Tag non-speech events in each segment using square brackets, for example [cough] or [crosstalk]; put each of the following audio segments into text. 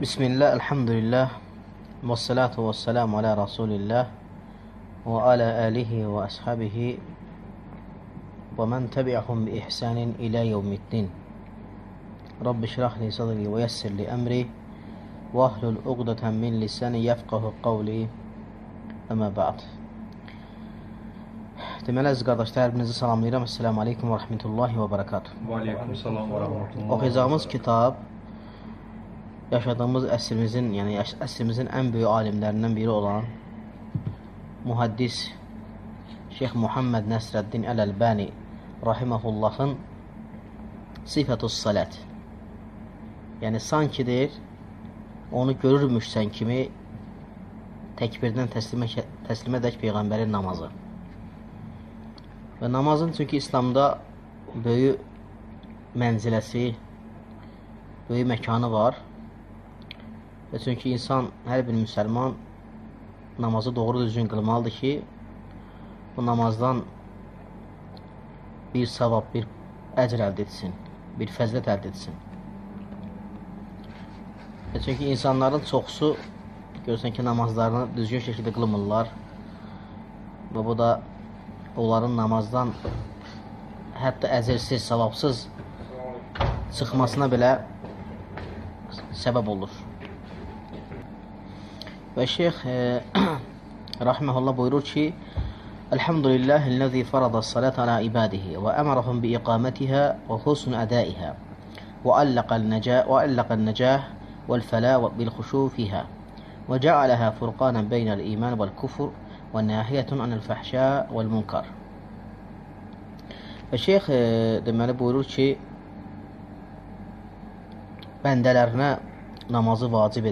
بسم الله الحمد لله والصلاة والسلام على رسول الله وعلى آله وأصحابه ومن تبعهم بإحسان إلى يوم الدين رب اشرح لي صدري ويسر لي أمري واهل الأقدة من لساني يفقه قولي أما بعد Deməli əziz qardaşlar, hərinizi salamlayıram. Assalamu alaykum və rahmetullah və bərəkatuh. Və alaykum salam və rahmetullah. Oxuyacağımız kitab yaşadığımız əsrimizin, yəni əsrimizin ən böyük alimlərindən biri olan mühaddis Şeyx Muhammed Nəsrəddin Əl-Əlbani rahimehullahın Sifətus Salət. Yəni sanki deyir, onu görürmüşsən kimi təkbirdən təslimə təslimədək peyğəmbərin namazı. Və namazın çünki İslamda böyük mənziləsi, böyük məkanı var. Çünki insan, hər bir müsəlman namazı doğru düzgün qılmalıdır ki, bu namazdan bir savab, bir əcr əldə etsin, bir fəzlət əldə etsin. Və çünki insanların çoxsu görsən ki, namazlarını düzgün şəkildə qılmırlar və bu da onların namazdan hətta əcrsiz, savabsız çıxmasına belə səbəb olur. الشيخ آه، [clears throat] رحمه الله بويروتشي الحمد لله الذي فرض الصلاة على عباده وأمرهم بإقامتها وحسن أدائها وألق النجاة وألق النجاح والفلاح بالخشوع فيها وجعلها فرقانا بين الإيمان والكفر وناحية عن الفحشاء والمنكر. الشيخ آه، دمال بيروتشي بندلرنا bəndələrinə namazı vacib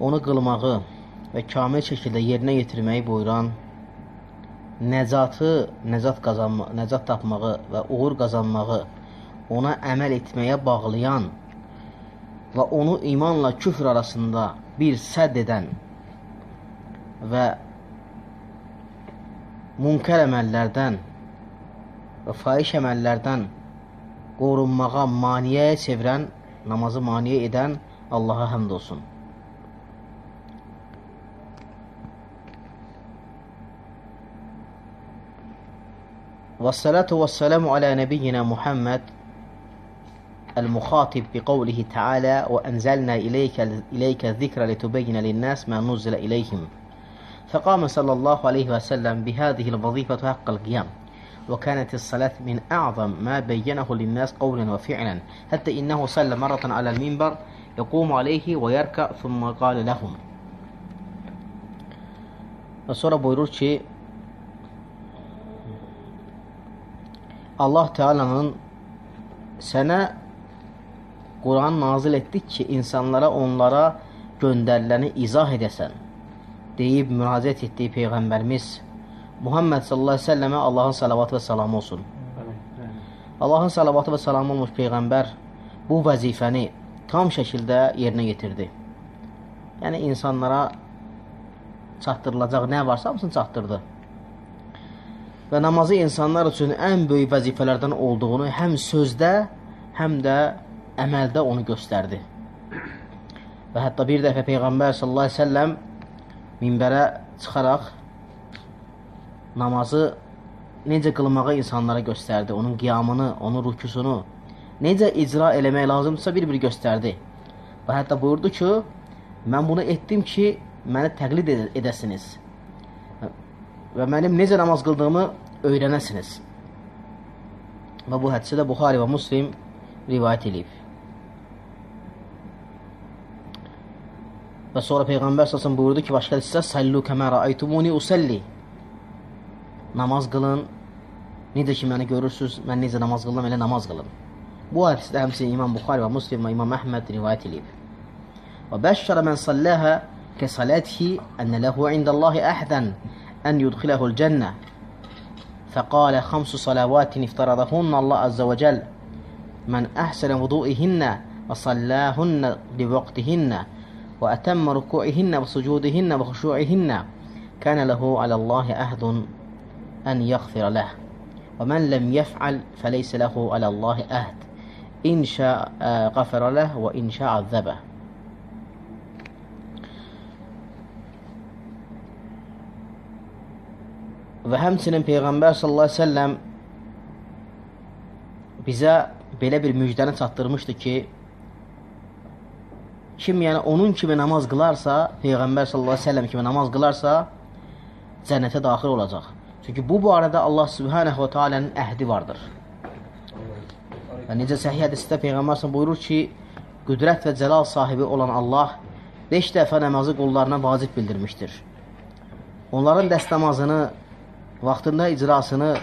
onu qılmağı və kamil şəkildə yerinə yetirməyi buyuran, nəcatı, nəcat qazanma, nəcat tapmağı və uğur qazanmağı ona əməl etməyə bağlayan və onu imanla küfr arasında bir sədd edən və münkər əməllərdən və faiş əməllərdən qorunmağa maniyəyə çevirən, namazı maniyə edən Allaha həmd olsun. والصلاة والسلام على نبينا محمد المخاطب بقوله تعالى وأنزلنا إليك, إليك الذكر لتبين للناس ما نزل إليهم. فقام صلى الله عليه وسلم بهذه الوظيفة حق القيام وكانت الصلاة من أعظم ما بينه للناس قولا وفعلا حتى إنه صلى مرة على المنبر يقوم عليه ويركع ثم قال لهم. Sonra buyurur Allah Teala'nın sənə Quran nazil etdik ki, insanlara onlara göndəriləni izah edəsən deyib müraciət etdiyi Peyğəmbərimiz Muhammed sallallahu aleyhi ve selleme Allahın salavatı və salamı olsun. Allahın salavatı və salamı olmuş Peyğəmbər bu vəzifəni tam şəkildə yerinə yetirdi. Yəni insanlara çatdırılacaq nə varsa hamısını çatdırdı və namazı insanlar üçün ən böyük vəzifələrdən olduğunu həm sözdə, həm də əməldə onu göstərdi. Və hətta bir dəfə Peyğəmbər sallallahu əleyhi və səlləm minbərə çıxaraq namazı necə qılmağı insanlara göstərdi, onun qiyamını, onun rükûsunu necə icra eləmək lazımdırsa bir-bir göstərdi. Və hətta buyurdu ki, mən bunu etdim ki, məni təqlid edəsiniz və mənim necə namaz qıldığımı öyrənəsiniz. Və bu hədisi də Buxari və Muslim rivayət edib. Və sonra Peyğəmbər səsəm buyurdu ki, başqa hədisdə Sallu kəmə rəaytumuni usalli. Namaz qılın. Necə ki, məni görürsünüz, mən necə namaz qılıram, elə namaz qılın. Bu hədisdə həmçinin İmam Buxari və Muslim və İmam Əhməd rivayət edib. Və bəşşərə mən sallaha kəsalatihi ənə ləhu indallahi əhdən أن يدخله الجنة. فقال خمس صلوات افترضهن الله عز وجل من أحسن وضوئهن وصلاهن لوقتهن وأتم ركوعهن وسجودهن وخشوعهن كان له على الله عهد أن يغفر له. ومن لم يفعل فليس له على الله عهد. İnşa qafara ləh və inşa əzzəbə. Və həmçinin Peyğəmbər sallallahu əleyhi və səlləm bizə belə bir müjdəni çatdırmışdı ki, kim yəni onun kimi namaz qılarsa, Peyğəmbər sallallahu əleyhi və səlləm kimi namaz qılarsa, cənnətə daxil olacaq. Çünki bu barədə Allah Subhanahu va Taala'nın əhdi vardır. Və necə səhih hədisdə Peyğəmbər sallallahu buyurur ki, qüdrət və cəlal sahibi olan Allah 5 dəfə namazı qullarına vacib bildirmişdir. Onların dəst namazını vaxtında icrasını,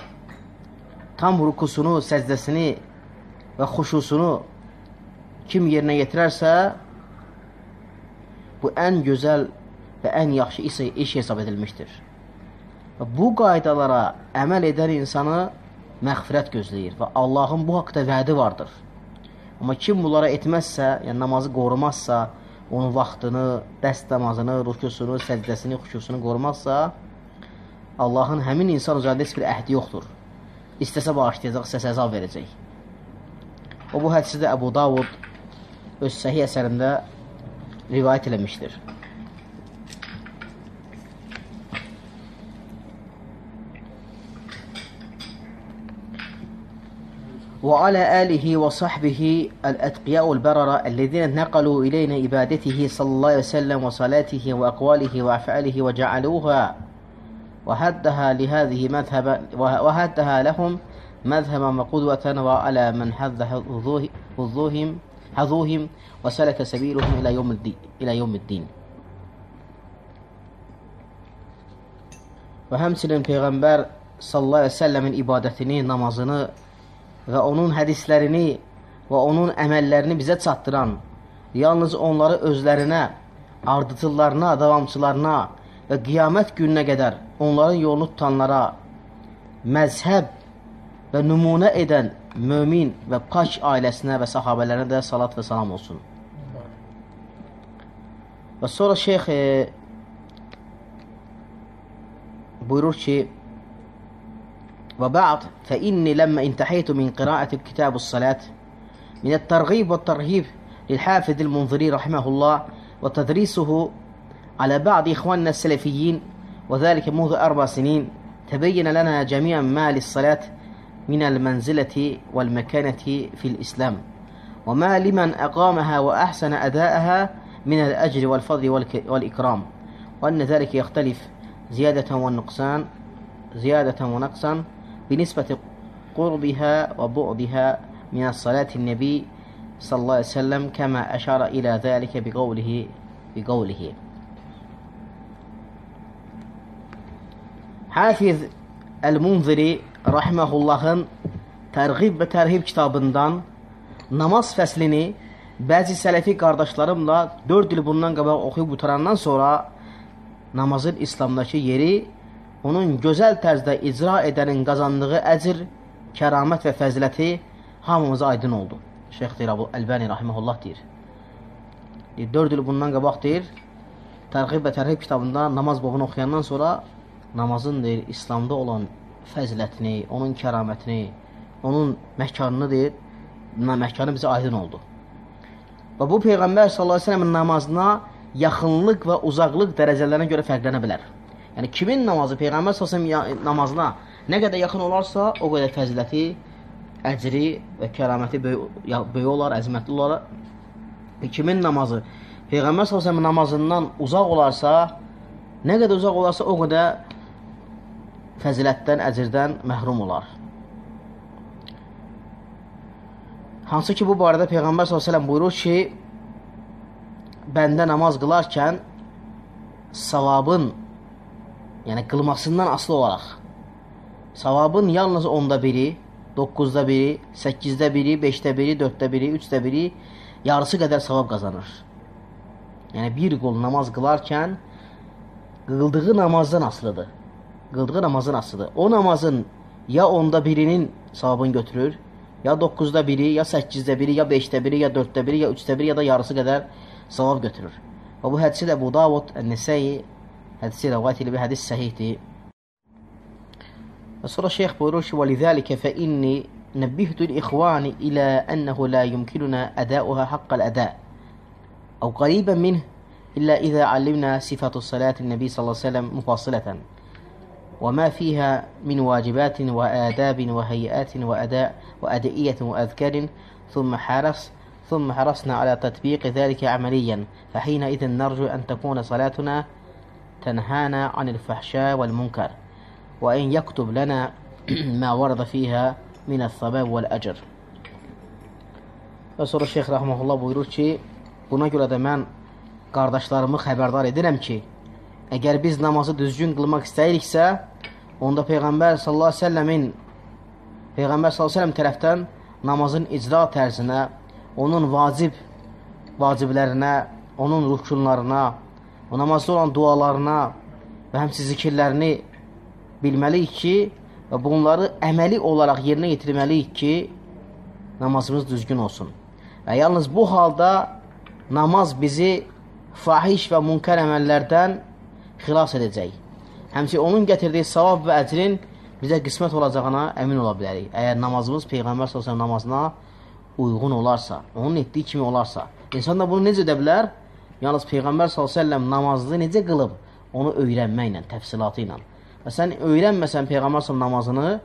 tam rukusunu, səcdəsini və xuşusunu kim yerinə yetirərsə, bu ən gözəl və ən yaxşı iş, hesab edilmişdir. Və bu qaydalara əməl edən insanı məğfirət gözləyir və Allahın bu haqda vədi vardır. Amma kim bunlara etməzsə, yəni namazı qorumazsa, onun vaxtını, dəst namazını, rukusunu, səcdəsini, xuşusunu qorumazsa, Allahın həmin insan üzərində heç bir əhdi yoxdur. İstəsə bağışlayacaq, istəsə əzab verəcək. O bu hədisi də Əbu Davud öz səhih əsərində rivayət eləmişdir. وعلى آله وصحبه الأتقياء البررة الذين نقلوا إلينا عبادته صلى الله عليه وسلم وصلاته وأقواله وأفعاله وجعلوها وهدها لهذه مذهبا وهدها لهم مذهبا وقدوة وعلى من حذ حظوهم حظوهم وسلك سبيلهم إلى يوم الدين إلى يوم الدين Və həmçinin Peyğəmbər sallallahu əleyhi və səlləmin ibadətini, namazını və onun hədislərini və onun əməllərini bizə çatdıran, yalnız onları özlərinə, ardıcıllarına, davamçılarına və qiyamət gününə qədər onların yolunu tutanlara məzhəb və nümunə edən mömin və pak ailəsinə və sahabələrinə də salat və salam olsun. Və sonra şeyx e, buyurur ki وبعض فإني لما انتهيت من قراءة كتاب الصلاة من الترغيب والترهيب للحافظ المنذري رحمه الله وتدريسه على بعض إخواننا السلفيين وذلك منذ أربع سنين تبين لنا جميعا ما للصلاة من المنزلة والمكانة في الإسلام وما لمن أقامها وأحسن أداءها من الأجر والفضل والإكرام وأن ذلك يختلف زيادة والنقصان زيادة ونقصا بنسبة قربها وبعدها من الصلاة النبي صلى الله عليه وسلم كما أشار إلى ذلك بقوله بقوله. Hafiz Əl-Munziri rahiməhullahın Tərğib və Tərhib kitabından namaz fəslini bəzi sələfi qardaşlarımla 4 il bundan qabaq oxuyub qutarandan sonra namazın İslamdakı yeri onun gözəl tərzdə icra edənin qazandığı əcr, kəramət və fəziləti hamımıza aydın oldu. Şeyx deyir, Əbu Əlbəni rahiməhullah deyir. 4 il bundan qabaq deyir, Tərğib və Tərhib kitabında namaz bobunu oxuyandan sonra namazın deyir, İslamda olan fəzilətini, onun kəramətini, onun məkanını deyir, məkanı bizə aydın oldu. Və bu Peyğəmbər səlləmin namazına yaxınlıq və uzaqlıq dərəcələrinə görə fərqlənə bilər. Yəni kimin namazı Peyğəmbər səlləm namazına nə qədər yaxın olarsa, o qədər fəziləti, əcri və kəraməti böyük, böyük olar, əzəmətli olar. Kimin namazı Peyğəmbər səlləm namazından uzaq olarsa, nə qədər uzaq olarsa, o qədər fəzilətdən, əcirdən məhrum olar. Hansı ki, bu barədə Peyğəmbər s.ə.v buyurur ki, bəndə namaz qılarkən savabın, yəni qılmasından asılı olaraq, savabın yalnız onda biri, 9-da biri, 8-də biri, 5-də biri, 4-də biri, 3-də biri, yarısı qədər savab qazanır. Yəni, bir qol namaz qılarkən qıldığı namazdan asılıdır qıldığı namazın asıdır. O namazın ya onda birinin savabını götürür, ya 9-da biri, ya 8-də biri, ya 5-də biri, ya 4-də biri, ya 3-də biri, ya da yarısı qədər savab götürür. Və bu hədisi də bu Davud Ən-Nisəyi hədisi rəvayət bir hədis səhihdir. Və sonra şeyx buyurur ki, وَلِذَٰلِكَ فَإِنِّي نبهت الإخوان إلى أنه لا يمكننا أداؤها حق الأداء أو قريبا منه إلا إذا علمنا صفة الصلاة النبي صلى الله عليه وسلم مفصلة وما فيها من واجبات وآداب وهيئات وأداء وأدئية وأذكار. ثم حرص ثم حرصنا على تطبيق ذلك عمليا. فحينئذ نرجو أن تكون صلاتنا تنهانا عن الفحشاء والمنكر وأن يكتب لنا [clears throat] ما ورد فيها من الثواب والأجر. Və sonra Şeyx Rəhməhullah buyurur ki, buna görə də mən qardaşlarımı xəbərdar edirəm ki, əgər biz namazı düzgün qılmaq istəyiriksə, onda Peyğəmbər sallallahu əleyhi və səlləmin Peyğəmbər sallallahu əleyhi və səlləm tərəfdən namazın icra tərzinə, onun vacib vaciblərinə, onun rükünlərinə, o namazda olan dualarına və həmçinin zikirlərini bilməliyik ki, və bunları əməli olaraq yerinə yetirməliyik ki, namazımız düzgün olsun. Və yalnız bu halda namaz bizi fahiş və münkər əməllərdən xilas edəcək. Həmçinin onun gətirdiyi savab və əcrin bizə qismət olacağına əmin ola bilərik. Əgər namazımız Peyğəmbər s.ə.v namazına uyğun olarsa, onun etdiyi kimi olarsa. İnsan da bunu necə edə bilər? Yalnız Peyğəmbər s.ə.v namazını necə qılıb, onu öyrənməklə, təfsilatı ilə. Və sən öyrənməsən Peyğəmbər s.ə.v namazını,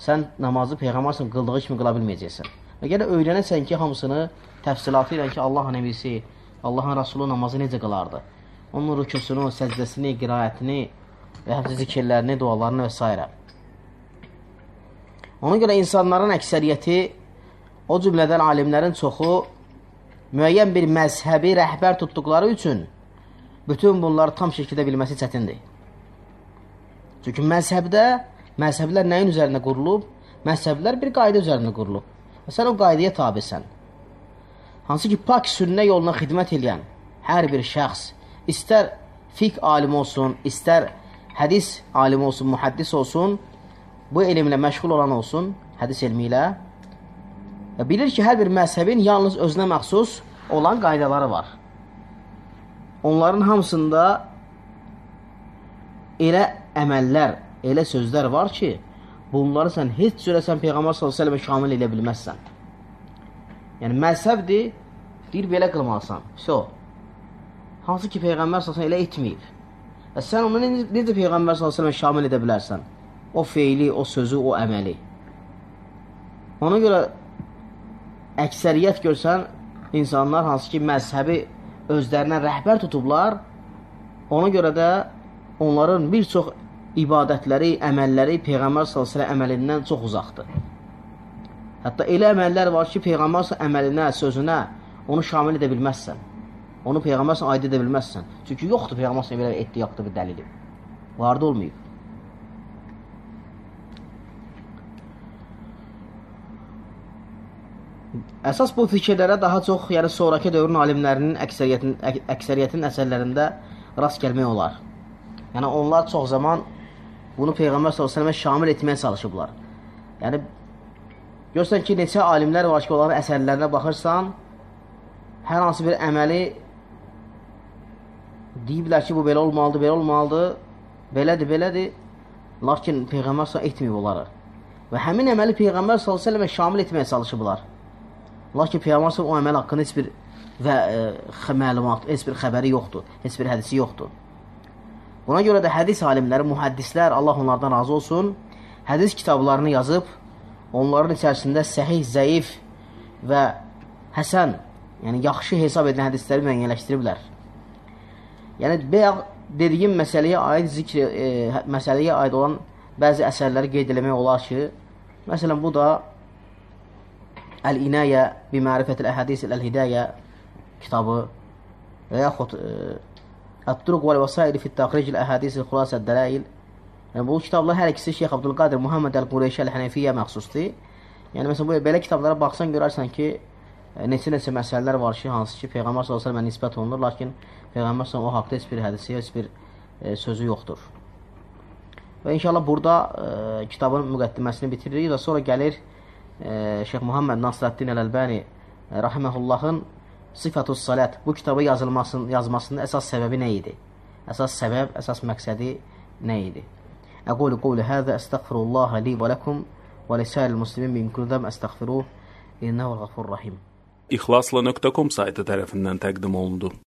sən namazı Peyğəmbər s.ə.v qıldığı kimi qıla bilməyəcəksən. Və gələ öyrənəsən ki, hamısını təfsilatı ilə ki, Allah nəbisi, Allahın Rasulü namazı necə qılardı? Onun rüküsünü, səcdəsini, qiraətini və həmçə zikirlərini, dualarını və s. Ona görə insanların əksəriyyəti, o cümlədən alimlərin çoxu müəyyən bir məzhəbi rəhbər tutduqları üçün bütün bunları tam şəkildə bilməsi çətindir. Çünki məzhəbdə, məzhəblər nəyin üzərində qurulub? Məzhəblər bir qayda üzərində qurulub. Və sən o qaydaya tabisən. Hansı ki, pak sünnə yoluna xidmət edən hər bir şəxs, istər fiqh alimi olsun, istər hədis alimi olsun, mühəddis olsun, bu elmlə məşğul olan olsun, hədis elmi ilə, və bilir ki, hər bir məzhəbin yalnız özünə məxsus olan qaydaları var. Onların hamısında elə əməllər, elə sözlər var ki, bunları sən heç cürə sən Peyğəmbər s.ə.və şamil edə bilməzsən. Yəni, məzhəbdir, deyir, belə qılmalısan. So, hansı ki, Peyğəmbər s.ə.və elə etməyib. Və sən onu necə Peyğəmbər s.ə.və şamil edə bilərsən? O feyli, o sözü, o əməli. Ona görə əksəriyyət görsən, insanlar hansı ki, məzhəbi özlərinə rəhbər tutublar, ona görə də onların bir çox ibadətləri, əməlləri Peyğəmbər s.ə.v əməlindən çox uzaqdır. Hətta elə əməllər var ki, Peyğəmbər s.ə.v əməlinə, sözünə onu şamil edə bilməzsən. Onu Peyğəmbər s.ə.v aid edə bilməzsən. Çünki yoxdur Peyğəmbər s.ə.v belə etdi, yoxdur bir dəlili. Vardı olmayıb. Əsas bu fikirlərə daha çox, yəni sonrakı dövrün alimlərinin əksəriyyətin, əksəriyyətin əsərlərində rast gəlmək olar. Yəni onlar çox zaman bunu Peyğəmbər s.ə.və şamil etməyə çalışıblar. Yəni, görsən ki, neçə alimlər var ki, onların əsərlərinə baxırsan, hər hansı bir əməli deyiblər ki, bu belə olmalıdır, belə olmalıdır, belədir, belədir, lakin Peyğəmbər s.ə.və etməyib onları. Və həmin əməli Peyğəmbər s.ə.və şamil etməyə çalışıblar. Lakin Peyğəmbər s.ə.və o əməl haqqında heç bir və e, məlumat, heç bir xəbəri yoxdur, heç bir hədisi yoxdur. Buna görə də hədis alimləri, mühəddislər, Allah onlardan razı olsun, hədis kitablarını yazıb, onların içərisində səhih, zəif və həsən, yəni yaxşı hesab edilən hədisləri müəyyənləşdiriblər. Yəni, bəyək dediyim məsələyə aid zikr, e, məsələyə aid olan bəzi əsərləri qeyd eləmək olar ki, məsələn, bu da Əl-İnayə bi mərifətil əhədis əl-hidayə kitabı və yaxud e, Ət-Turuq və Vəsaili fi Təxric Əhədis Xülasə Dələil. Yəni bu kitablar hər ikisi Şeyx Abdülqadir Muhammed Əl-Qureyşi Əl-Hənəfiyyə məxsusdur. Yəni məsələn belə kitablara baxsan görərsən ki, neçə-neçə məsələlər var ki, hansı ki Peyğəmbər sallallahu əleyhi və səlləm nisbət olunur, lakin Peyğəmbər sallallahu o haqqda heç bir hədisi, heç bir e, sözü yoxdur. Və inşallah burada e, kitabın müqəddiməsini bitiririk və sonra gəlir e, Şeyx Muhammed Nasrəddin Əl-Əlbani e, rahimehullahın Sifatus Salat bu kitabı yazılmasının yazmasının əsas səbəbi nə idi? Əsas səbəb, əsas məqsədi nə idi? Əqulu qawli hada, əstəğfirullah li və lakum və lisa'il muslimin min kulli dəm əstəğfiruh innehu'l gafurur rahim. İxlasla.com saytı tərəfindən təqdim olundu.